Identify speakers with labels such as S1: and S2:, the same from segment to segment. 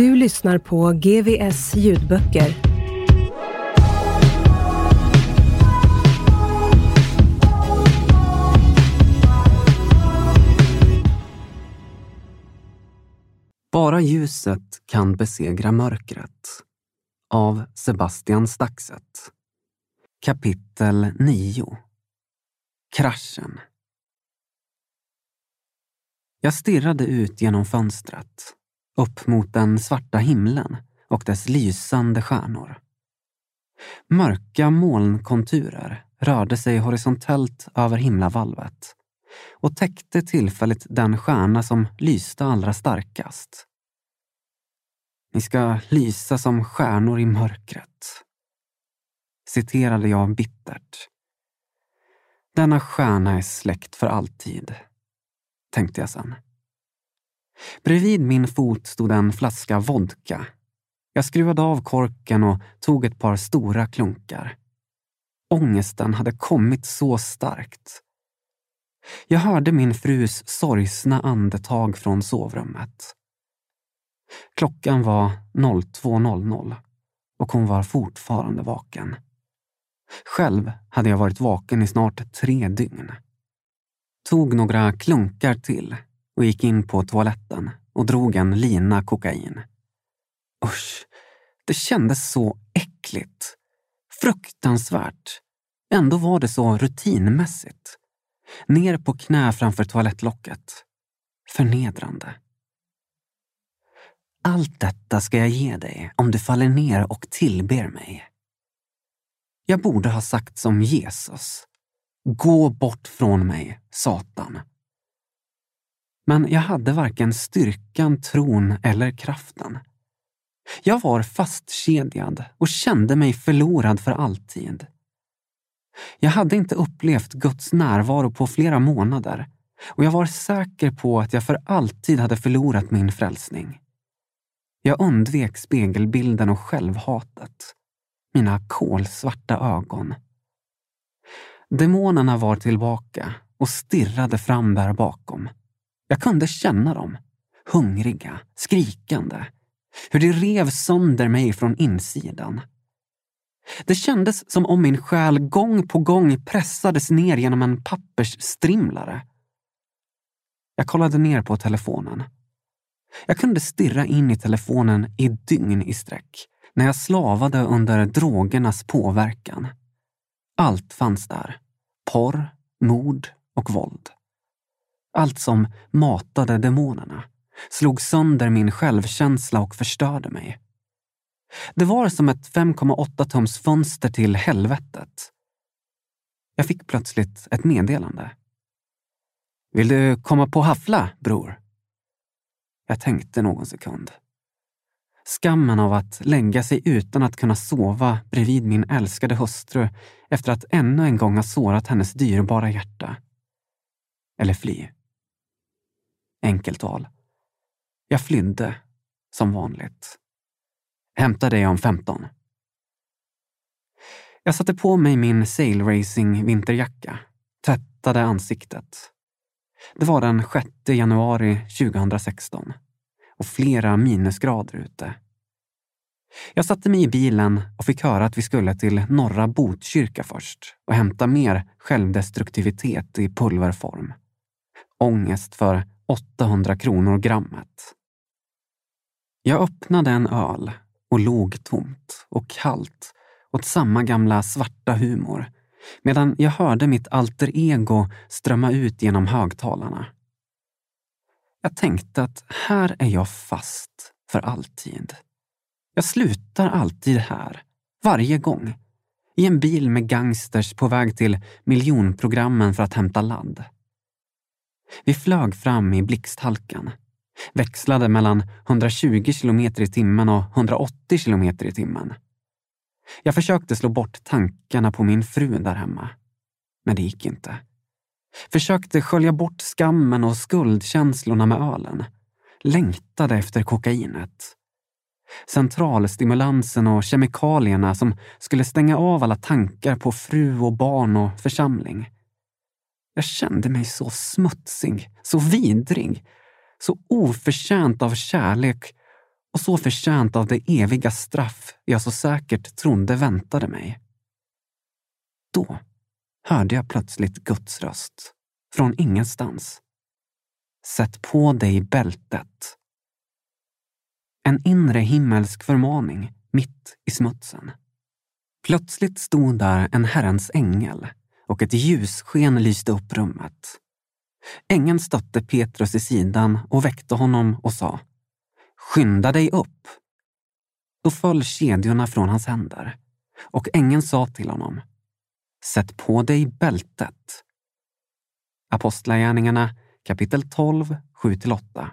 S1: Du lyssnar på GVS ljudböcker.
S2: Bara ljuset kan besegra mörkret. Av Sebastian Staxet. Kapitel 9 Kraschen Jag stirrade ut genom fönstret, upp mot den svarta himlen och dess lysande stjärnor. Mörka molnkonturer rörde sig horisontellt över himlavalvet och täckte tillfälligt den stjärna som lyste allra starkast. Ni ska lysa som stjärnor i mörkret, citerade jag bittert. Denna stjärna är släckt för alltid, tänkte jag sen. Bredvid min fot stod en flaska vodka. Jag skruvade av korken och tog ett par stora klunkar. Ångesten hade kommit så starkt jag hörde min frus sorgsna andetag från sovrummet. Klockan var 02.00 och hon var fortfarande vaken. Själv hade jag varit vaken i snart tre dygn. Tog några klunkar till och gick in på toaletten och drog en lina kokain. Usch, det kändes så äckligt. Fruktansvärt. Ändå var det så rutinmässigt. Ner på knä framför toalettlocket. Förnedrande. Allt detta ska jag ge dig om du faller ner och tillber mig. Jag borde ha sagt som Jesus. Gå bort från mig, Satan. Men jag hade varken styrkan, tron eller kraften. Jag var fastkedjad och kände mig förlorad för alltid. Jag hade inte upplevt Guds närvaro på flera månader och jag var säker på att jag för alltid hade förlorat min frälsning. Jag undvek spegelbilden och självhatet. Mina kolsvarta ögon. Demonerna var tillbaka och stirrade fram där bakom. Jag kunde känna dem. Hungriga, skrikande. Hur de rev sönder mig från insidan. Det kändes som om min själ gång på gång pressades ner genom en pappersstrimlare. Jag kollade ner på telefonen. Jag kunde stirra in i telefonen i dygn i sträck när jag slavade under drogernas påverkan. Allt fanns där. Porr, mord och våld. Allt som matade demonerna, slog sönder min självkänsla och förstörde mig. Det var som ett 5,8 tums fönster till helvetet. Jag fick plötsligt ett meddelande. Vill du komma på Haffla, bror? Jag tänkte någon sekund. Skammen av att lägga sig utan att kunna sova bredvid min älskade hustru efter att ännu en gång ha sårat hennes dyrbara hjärta. Eller fly. Enkelt val. Jag flydde, som vanligt. Hämta dig om 15. Jag satte på mig min sailracing vinterjacka, tvättade ansiktet. Det var den 6 januari 2016 och flera minusgrader ute. Jag satte mig i bilen och fick höra att vi skulle till norra Botkyrka först och hämta mer självdestruktivitet i pulverform. Ångest för 800 kronor grammet. Jag öppnade en öl och log tomt och kallt åt samma gamla svarta humor medan jag hörde mitt alter ego strömma ut genom högtalarna. Jag tänkte att här är jag fast för alltid. Jag slutar alltid här, varje gång. I en bil med gangsters på väg till miljonprogrammen för att hämta ladd. Vi flög fram i blixthalkan. Växlade mellan 120 kilometer i timmen och 180 kilometer i timmen. Jag försökte slå bort tankarna på min fru där hemma. Men det gick inte. Försökte skölja bort skammen och skuldkänslorna med ölen. Längtade efter kokainet. Centralstimulansen och kemikalierna som skulle stänga av alla tankar på fru och barn och församling. Jag kände mig så smutsig, så vidrig, så oförtjänt av kärlek och så förtjänt av det eviga straff jag så säkert trodde väntade mig. Då hörde jag plötsligt Guds röst, från ingenstans. Sätt på dig bältet. En inre himmelsk förmaning mitt i smutsen. Plötsligt stod där en Herrens ängel och ett ljussken lyste upp rummet. Ängeln stötte Petrus i sidan och väckte honom och sa Skynda dig upp! Då föll kedjorna från hans händer och ängeln sa till honom Sätt på dig bältet. Apostlagärningarna kapitel 12, 7-8.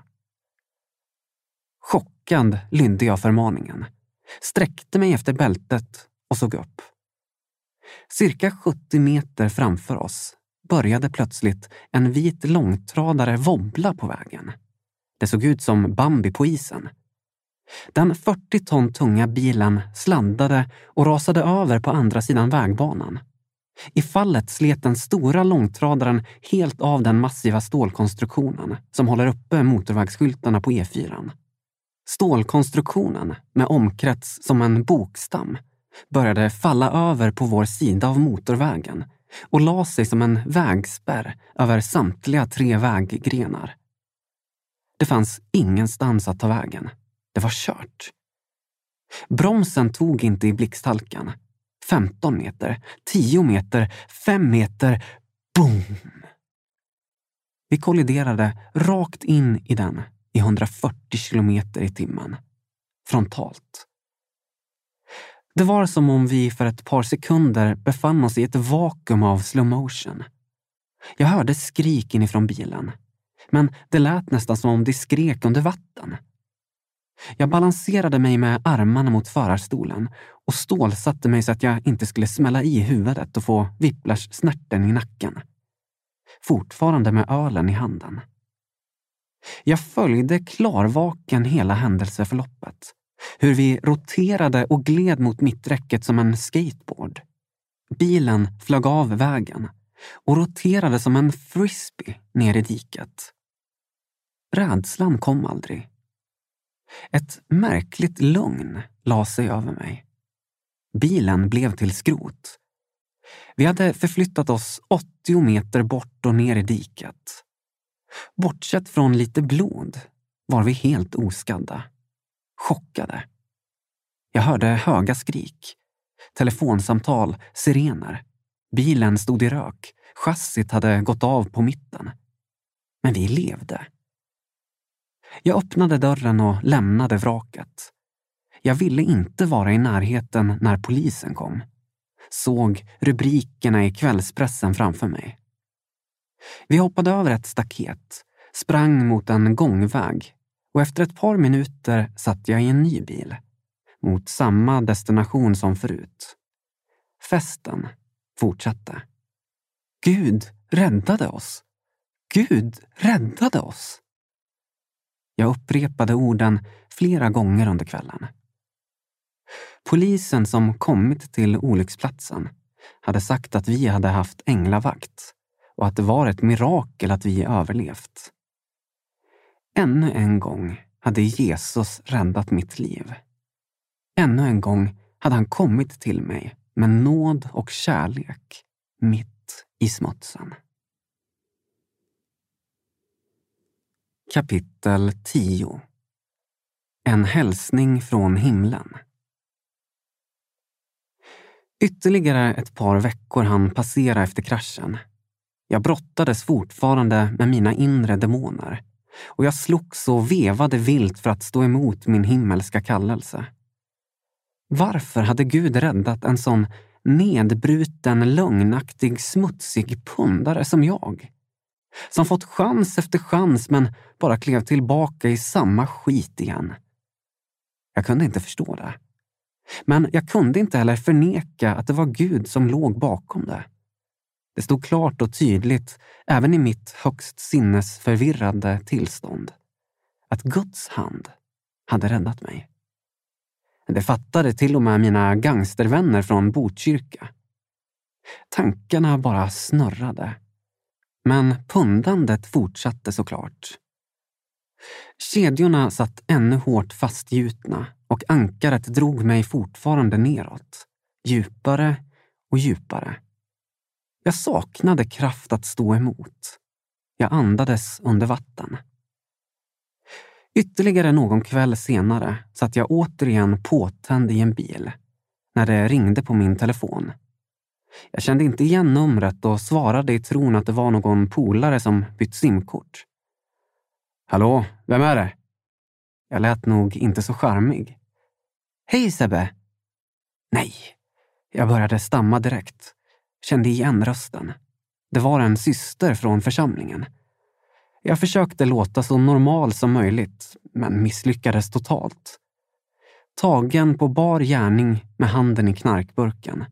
S2: Chockad lydde jag förmaningen, sträckte mig efter bältet och såg upp. Cirka 70 meter framför oss började plötsligt en vit långtradare wobbla på vägen. Det såg ut som Bambi på isen. Den 40 ton tunga bilen sladdade och rasade över på andra sidan vägbanan. I fallet slet den stora långtradaren helt av den massiva stålkonstruktionen som håller uppe motorvägsskyltarna på E4. Stålkonstruktionen, med omkrets som en bokstam, började falla över på vår sida av motorvägen och la sig som en vägspärr över samtliga tre väggrenar. Det fanns ingenstans att ta vägen. Det var kört. Bromsen tog inte i blixthalkan. 15 meter, 10 meter, 5 meter. Boom! Vi kolliderade rakt in i den i 140 kilometer i timmen. Frontalt. Det var som om vi för ett par sekunder befann oss i ett vakuum av slow motion. Jag hörde skrik inifrån bilen, men det lät nästan som om de skrek under vatten. Jag balanserade mig med armarna mot förarstolen och stålsatte mig så att jag inte skulle smälla i huvudet och få whiplash-snärten i nacken. Fortfarande med ölen i handen. Jag följde klarvaken hela händelseförloppet. Hur vi roterade och gled mot mitträcket som en skateboard. Bilen flög av vägen och roterade som en frisbee ner i diket. Rädslan kom aldrig. Ett märkligt lugn la sig över mig. Bilen blev till skrot. Vi hade förflyttat oss 80 meter bort och ner i diket. Bortsett från lite blod var vi helt oskadda. Chockade. Jag hörde höga skrik. Telefonsamtal, sirener. Bilen stod i rök. Chassit hade gått av på mitten. Men vi levde. Jag öppnade dörren och lämnade vraket. Jag ville inte vara i närheten när polisen kom. Såg rubrikerna i kvällspressen framför mig. Vi hoppade över ett staket, sprang mot en gångväg och efter ett par minuter satt jag i en ny bil. Mot samma destination som förut. Festen fortsatte. Gud räddade oss. Gud räddade oss. Jag upprepade orden flera gånger under kvällen. Polisen som kommit till olycksplatsen hade sagt att vi hade haft änglavakt och att det var ett mirakel att vi överlevt. Ännu en gång hade Jesus räddat mitt liv. Ännu en gång hade han kommit till mig med nåd och kärlek mitt i smutsen. Kapitel 10 En hälsning från himlen. Ytterligare ett par veckor hann passera efter kraschen. Jag brottades fortfarande med mina inre demoner och jag slogs och vevade vilt för att stå emot min himmelska kallelse. Varför hade Gud räddat en sån nedbruten, lögnaktig, smutsig pundare som jag? Som fått chans efter chans men bara klev tillbaka i samma skit igen. Jag kunde inte förstå det. Men jag kunde inte heller förneka att det var Gud som låg bakom det. Det stod klart och tydligt, även i mitt högst sinnesförvirrade tillstånd, att Guds hand hade räddat mig. Det fattade till och med mina gangstervänner från Botkyrka. Tankarna bara snurrade. Men pundandet fortsatte såklart. Kedjorna satt ännu hårt fastgjutna och ankaret drog mig fortfarande neråt. Djupare och djupare. Jag saknade kraft att stå emot. Jag andades under vatten. Ytterligare någon kväll senare satt jag återigen påtänd i en bil när det ringde på min telefon. Jag kände inte igen numret och svarade i tron att det var någon polare som bytt simkort. Hallå, vem är det? Jag lät nog inte så charmig. Hej Sebbe! Nej, jag började stamma direkt. Kände igen rösten. Det var en syster från församlingen. Jag försökte låta så normal som möjligt, men misslyckades totalt. Tagen på bar gärning med handen i knarkburken.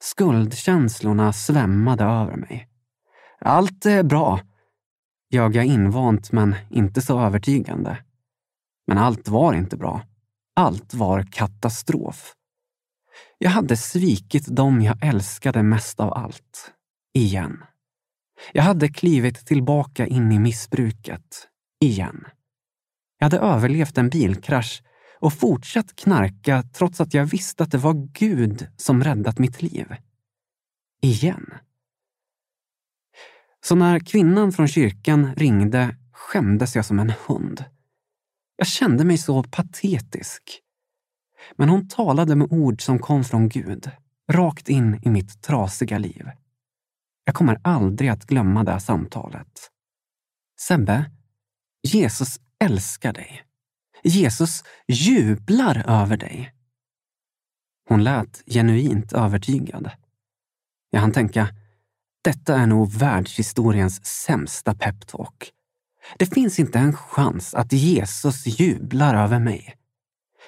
S2: Skuldkänslorna svämmade över mig. Allt är bra, ljög jag invant men inte så övertygande. Men allt var inte bra. Allt var katastrof. Jag hade svikit dem jag älskade mest av allt. Igen. Jag hade klivit tillbaka in i missbruket. Igen. Jag hade överlevt en bilkrasch och fortsatt knarka trots att jag visste att det var Gud som räddat mitt liv. Igen. Så när kvinnan från kyrkan ringde skämdes jag som en hund. Jag kände mig så patetisk. Men hon talade med ord som kom från Gud, rakt in i mitt trasiga liv. Jag kommer aldrig att glömma det samtalet. Sebbe, Jesus älskar dig. Jesus jublar över dig. Hon lät genuint övertygad. Jag hann tänka, detta är nog världshistoriens sämsta peptalk. Det finns inte en chans att Jesus jublar över mig.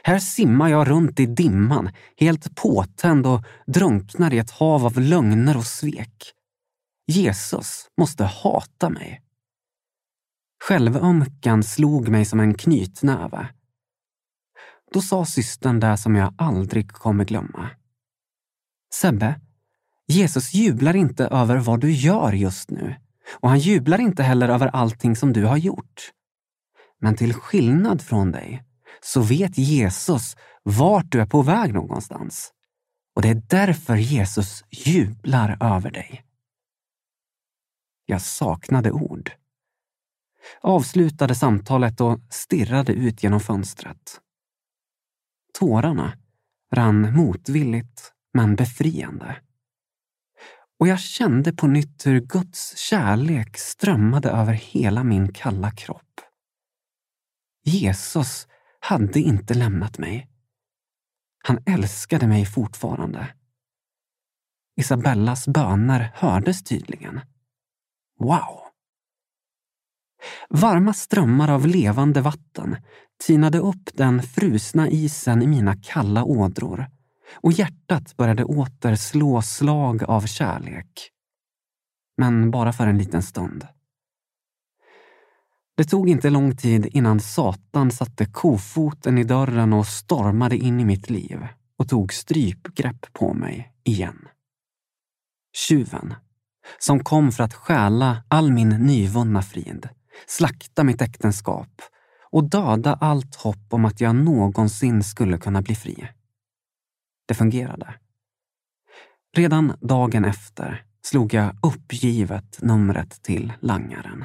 S2: Här simmar jag runt i dimman, helt påtänd och drunknar i ett hav av lögner och svek. Jesus måste hata mig. Självömkan slog mig som en knytnäve. Då sa systern det som jag aldrig kommer glömma. Sebbe, Jesus jublar inte över vad du gör just nu och han jublar inte heller över allting som du har gjort. Men till skillnad från dig så vet Jesus vart du är på väg någonstans. Och det är därför Jesus jublar över dig. Jag saknade ord. Avslutade samtalet och stirrade ut genom fönstret. Tårarna rann motvilligt men befriande. Och jag kände på nytt hur Guds kärlek strömmade över hela min kalla kropp. Jesus hade inte lämnat mig. Han älskade mig fortfarande. Isabellas böner hördes tydligen. Wow! Varma strömmar av levande vatten tinade upp den frusna isen i mina kalla ådror och hjärtat började åter slå slag av kärlek. Men bara för en liten stund. Det tog inte lång tid innan Satan satte kofoten i dörren och stormade in i mitt liv och tog strypgrepp på mig igen. Tjuven, som kom för att stjäla all min nyvunna frid, slakta mitt äktenskap och döda allt hopp om att jag någonsin skulle kunna bli fri. Det fungerade. Redan dagen efter slog jag uppgivet numret till langaren.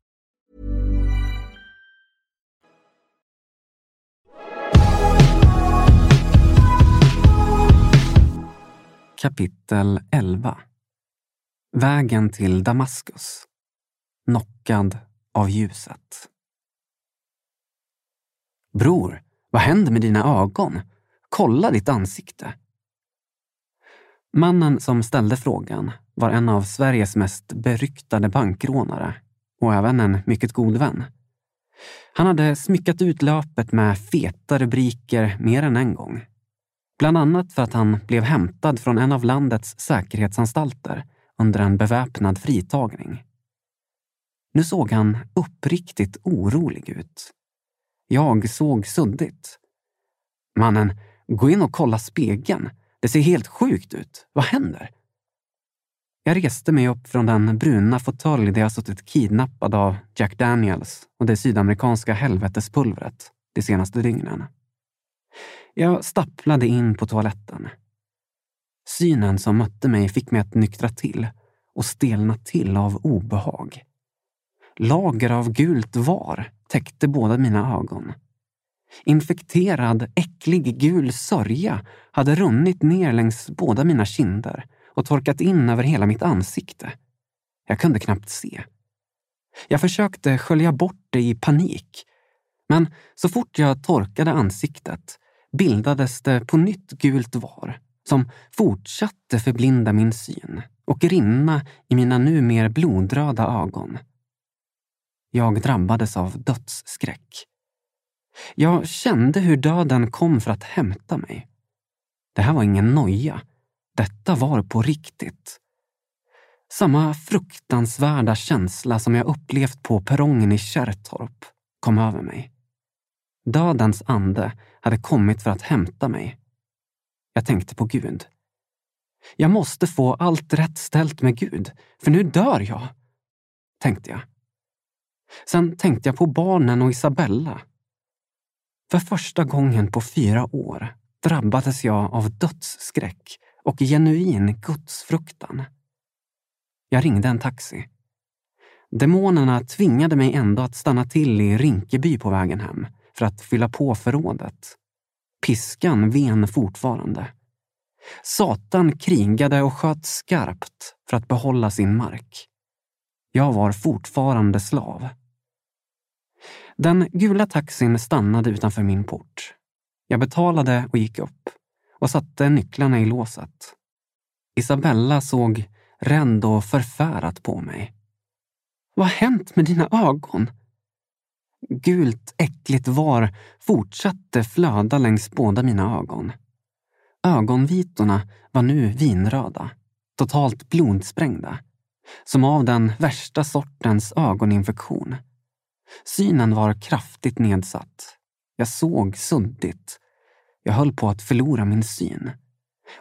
S2: Kapitel 11 Vägen till Damaskus. Knockad av ljuset. Bror, vad händer med dina ögon? Kolla ditt ansikte. Mannen som ställde frågan var en av Sveriges mest beryktade bankrånare och även en mycket god vän. Han hade smyckat ut löpet med feta rubriker mer än en gång. Bland annat för att han blev hämtad från en av landets säkerhetsanstalter under en beväpnad fritagning. Nu såg han uppriktigt orolig ut. Jag såg suddigt. Mannen, gå in och kolla spegeln. Det ser helt sjukt ut. Vad händer? Jag reste mig upp från den bruna fåtölj där jag suttit kidnappad av Jack Daniels och det sydamerikanska helvetespulvret de senaste dygnen. Jag stapplade in på toaletten. Synen som mötte mig fick mig att nyktra till och stelna till av obehag. Lager av gult var täckte båda mina ögon. Infekterad, äcklig gul sörja hade runnit ner längs båda mina kinder och torkat in över hela mitt ansikte. Jag kunde knappt se. Jag försökte skölja bort det i panik. Men så fort jag torkade ansiktet bildades det på nytt gult var som fortsatte förblinda min syn och rinna i mina nu mer blodröda ögon. Jag drabbades av dödsskräck. Jag kände hur döden kom för att hämta mig. Det här var ingen noja. Detta var på riktigt. Samma fruktansvärda känsla som jag upplevt på perrongen i Kärrtorp kom över mig. Dödens ande hade kommit för att hämta mig. Jag tänkte på Gud. Jag måste få allt rätt ställt med Gud, för nu dör jag, tänkte jag. Sen tänkte jag på barnen och Isabella. För första gången på fyra år drabbades jag av dödsskräck och genuin gudsfruktan. Jag ringde en taxi. Demonerna tvingade mig ändå att stanna till i Rinkeby på vägen hem för att fylla på förrådet. Piskan ven fortfarande. Satan krigade och sköt skarpt för att behålla sin mark. Jag var fortfarande slav. Den gula taxin stannade utanför min port. Jag betalade och gick upp och satte nycklarna i låset. Isabella såg rädd och förfärat på mig. Vad har hänt med dina ögon? Gult, äckligt var fortsatte flöda längs båda mina ögon. Ögonvitorna var nu vinröda, totalt blodsprängda. Som av den värsta sortens ögoninfektion. Synen var kraftigt nedsatt. Jag såg suddigt. Jag höll på att förlora min syn.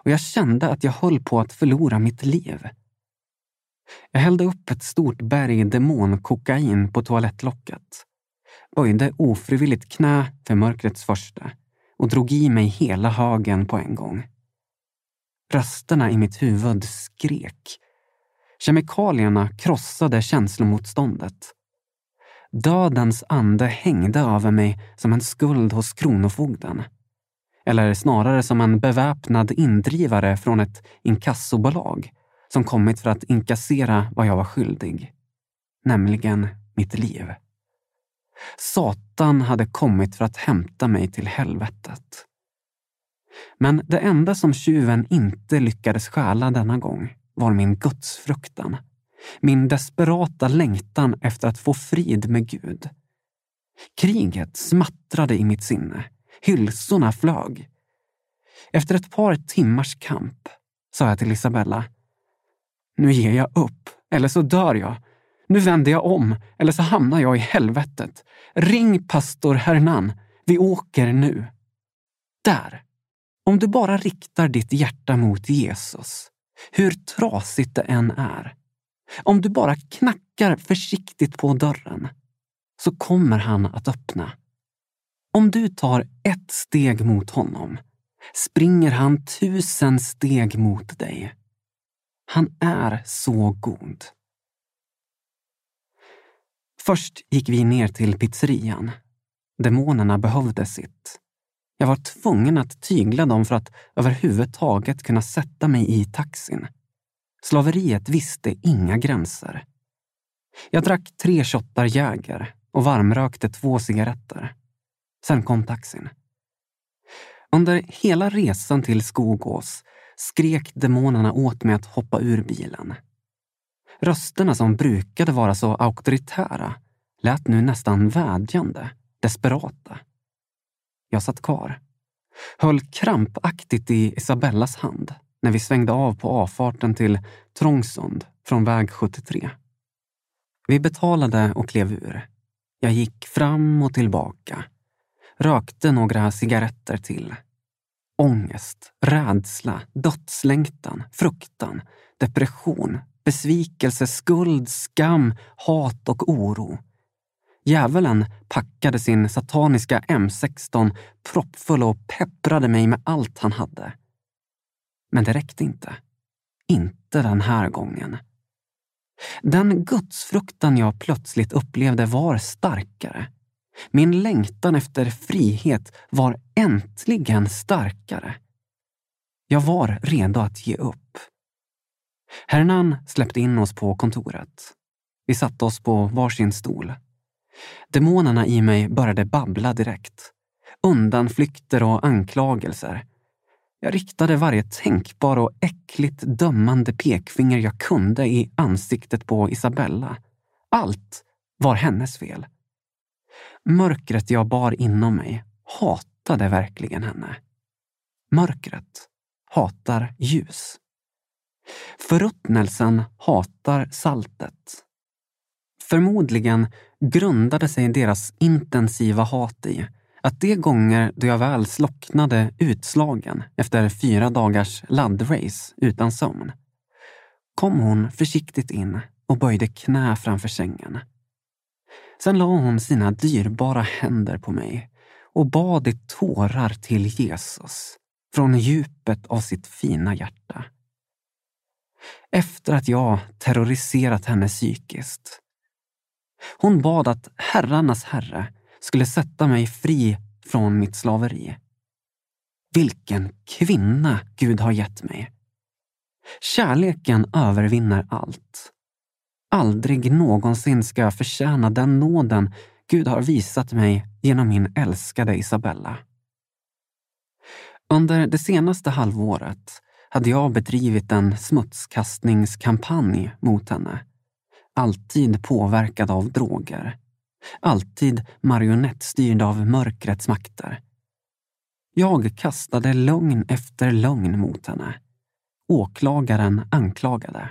S2: Och jag kände att jag höll på att förlora mitt liv. Jag hällde upp ett stort berg demonkokain på toalettlocket böjde ofrivilligt knä för mörkrets första och drog i mig hela hagen på en gång. Rösterna i mitt huvud skrek. Kemikalierna krossade känslomotståndet. Dödens ande hängde över mig som en skuld hos Kronofogden. Eller snarare som en beväpnad indrivare från ett inkassobolag som kommit för att inkassera vad jag var skyldig. Nämligen mitt liv. Satan hade kommit för att hämta mig till helvetet. Men det enda som tjuven inte lyckades stjäla denna gång var min gudsfruktan. Min desperata längtan efter att få frid med Gud. Kriget smattrade i mitt sinne. Hylsorna flög. Efter ett par timmars kamp sa jag till Isabella. Nu ger jag upp, eller så dör jag. Nu vänder jag om, eller så hamnar jag i helvetet. Ring pastor Hernan. Vi åker nu. Där. Om du bara riktar ditt hjärta mot Jesus, hur trasigt det än är, om du bara knackar försiktigt på dörren, så kommer han att öppna. Om du tar ett steg mot honom springer han tusen steg mot dig. Han är så god. Först gick vi ner till pizzerian. Demonerna behövde sitt. Jag var tvungen att tygla dem för att överhuvudtaget kunna sätta mig i taxin. Slaveriet visste inga gränser. Jag drack tre shottar Jäger och varmrökte två cigaretter. Sen kom taxin. Under hela resan till Skogås skrek demonerna åt mig att hoppa ur bilen. Rösterna som brukade vara så auktoritära lät nu nästan vädjande, desperata. Jag satt kvar. Höll krampaktigt i Isabellas hand när vi svängde av på avfarten till Trångsund från väg 73. Vi betalade och klev ur. Jag gick fram och tillbaka. Rökte några cigaretter till. Ångest, rädsla, dödslängtan, fruktan, depression, besvikelse, skuld, skam, hat och oro. Djävulen packade sin sataniska M16 proppfull och pepprade mig med allt han hade. Men det räckte inte. Inte den här gången. Den gudsfruktan jag plötsligt upplevde var starkare. Min längtan efter frihet var äntligen starkare. Jag var redo att ge upp. Hernan släppte in oss på kontoret. Vi satte oss på varsin stol. Demonerna i mig började babbla direkt. Undanflykter och anklagelser. Jag riktade varje tänkbar och äckligt dömande pekfinger jag kunde i ansiktet på Isabella. Allt var hennes fel. Mörkret jag bar inom mig hatade verkligen henne. Mörkret hatar ljus. Förruttnelsen hatar saltet. Förmodligen grundade sig deras intensiva hat i att de gånger då jag väl slocknade utslagen efter fyra dagars laddrace utan sömn kom hon försiktigt in och böjde knä framför sängen. Sen la hon sina dyrbara händer på mig och bad i tårar till Jesus från djupet av sitt fina hjärta. Efter att jag terroriserat henne psykiskt hon bad att herrarnas herre skulle sätta mig fri från mitt slaveri. Vilken kvinna Gud har gett mig. Kärleken övervinner allt. Aldrig någonsin ska jag förtjäna den nåden Gud har visat mig genom min älskade Isabella. Under det senaste halvåret hade jag bedrivit en smutskastningskampanj mot henne alltid påverkad av droger. Alltid marionettstyrd av mörkrets makter. Jag kastade lögn efter lögn mot henne. Åklagaren anklagade.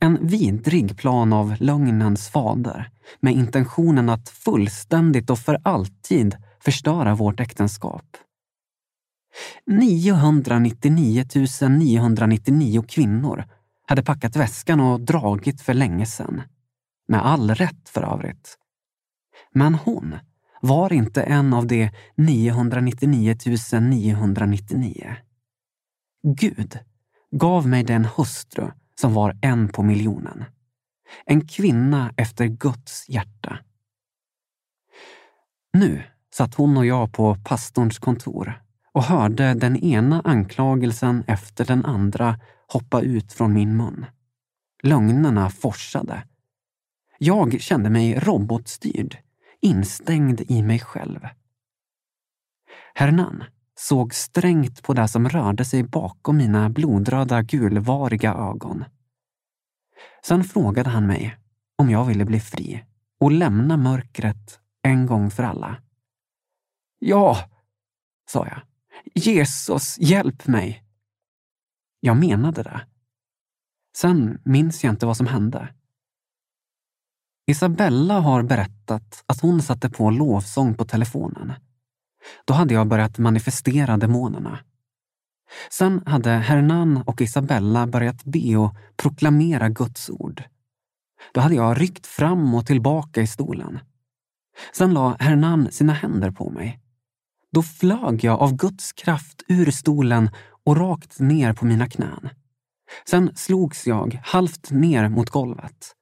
S2: En vidrig plan av lögnens fader med intentionen att fullständigt och för alltid förstöra vårt äktenskap. 999 999 kvinnor hade packat väskan och dragit för länge sedan. Med all rätt för övrigt. Men hon var inte en av de 999 999. Gud gav mig den hustru som var en på miljonen. En kvinna efter Guds hjärta. Nu satt hon och jag på pastorns kontor och hörde den ena anklagelsen efter den andra hoppa ut från min mun. Lögnerna forsade. Jag kände mig robotstyrd, instängd i mig själv. Hernan såg strängt på det som rörde sig bakom mina blodröda gulvariga ögon. Sen frågade han mig om jag ville bli fri och lämna mörkret en gång för alla. Ja, sa jag. Jesus, hjälp mig! Jag menade det. Sen minns jag inte vad som hände. Isabella har berättat att hon satte på lovsång på telefonen. Då hade jag börjat manifestera demonerna. Sen hade Hernan och Isabella börjat be och proklamera Guds ord. Då hade jag ryckt fram och tillbaka i stolen. Sen la Hernan sina händer på mig. Då flög jag av Guds kraft ur stolen och rakt ner på mina knän. Sen slogs jag halvt ner mot golvet.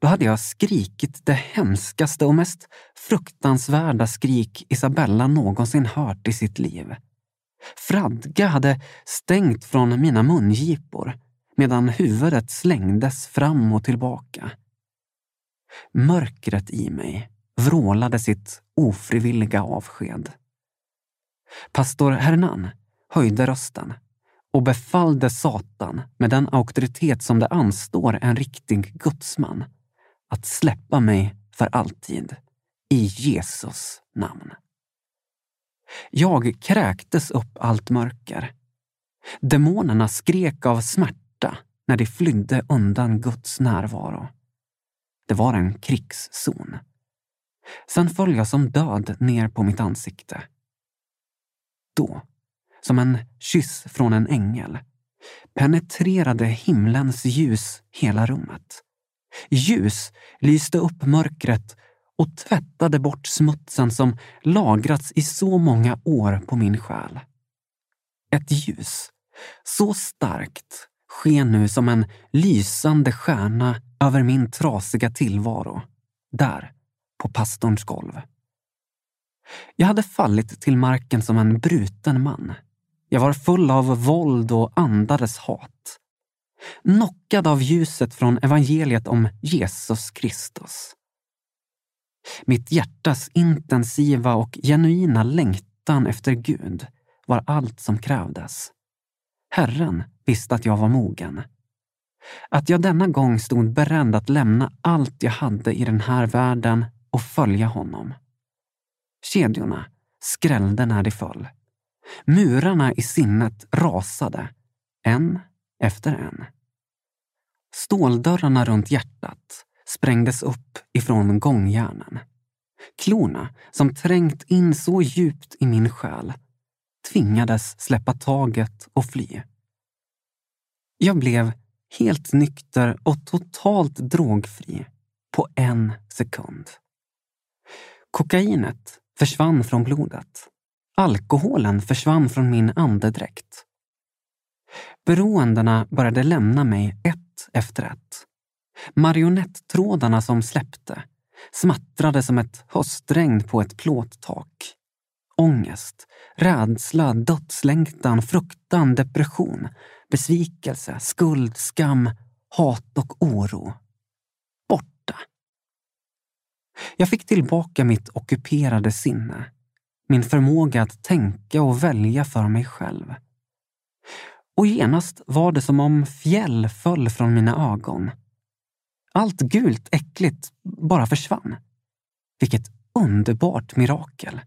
S2: Då hade jag skrikit det hemskaste och mest fruktansvärda skrik Isabella någonsin hört i sitt liv. Fradga hade stängt från mina mungipor medan huvudet slängdes fram och tillbaka. Mörkret i mig vrålade sitt ofrivilliga avsked. Pastor Hernan höjde rösten och befallde Satan med den auktoritet som det anstår en riktig gudsman att släppa mig för alltid i Jesus namn. Jag kräktes upp allt mörker. Demonerna skrek av smärta när de flydde undan Guds närvaro. Det var en krigszon. Sen föll jag som död ner på mitt ansikte. Då, som en kyss från en ängel, penetrerade himlens ljus hela rummet. Ljus lyste upp mörkret och tvättade bort smutsen som lagrats i så många år på min själ. Ett ljus, så starkt, sken nu som en lysande stjärna över min trasiga tillvaro, där på pastorns golv. Jag hade fallit till marken som en bruten man. Jag var full av våld och andades hat. Knockad av ljuset från evangeliet om Jesus Kristus. Mitt hjärtas intensiva och genuina längtan efter Gud var allt som krävdes. Herren visste att jag var mogen. Att jag denna gång stod beredd att lämna allt jag hade i den här världen och följa honom. Kedjorna skrällde när de föll. Murarna i sinnet rasade, en efter en. Ståldörrarna runt hjärtat sprängdes upp ifrån gångjärnen. Klorna, som trängt in så djupt i min själ, tvingades släppa taget och fly. Jag blev helt nykter och totalt drogfri på en sekund. Kokainet försvann från blodet. Alkoholen försvann från min andedräkt. Beroendena började lämna mig ett efter ett. Marionettrådarna som släppte smattrade som ett höstregn på ett plåttak. Ångest, rädsla, dödslängtan, fruktan, depression, besvikelse, skuld, skam, hat och oro. Borta. Jag fick tillbaka mitt ockuperade sinne, min förmåga att tänka och välja för mig själv. Och genast var det som om fjäll föll från mina ögon allt gult äckligt bara försvann. Vilket underbart mirakel.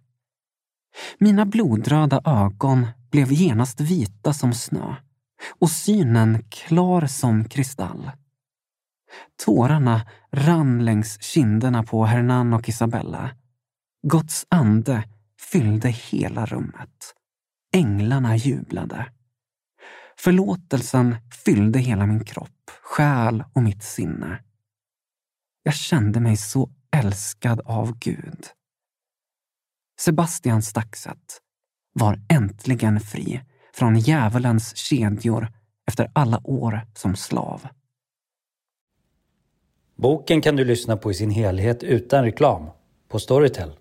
S2: Mina blodröda ögon blev genast vita som snö och synen klar som kristall. Tårarna rann längs kinderna på Hernan och Isabella. Guds ande fyllde hela rummet. Änglarna jublade. Förlåtelsen fyllde hela min kropp, själ och mitt sinne. Jag kände mig så älskad av Gud. Sebastian Staxet var äntligen fri från djävulens kedjor efter alla år som slav.
S3: Boken kan du lyssna på i sin helhet utan reklam på Storytel.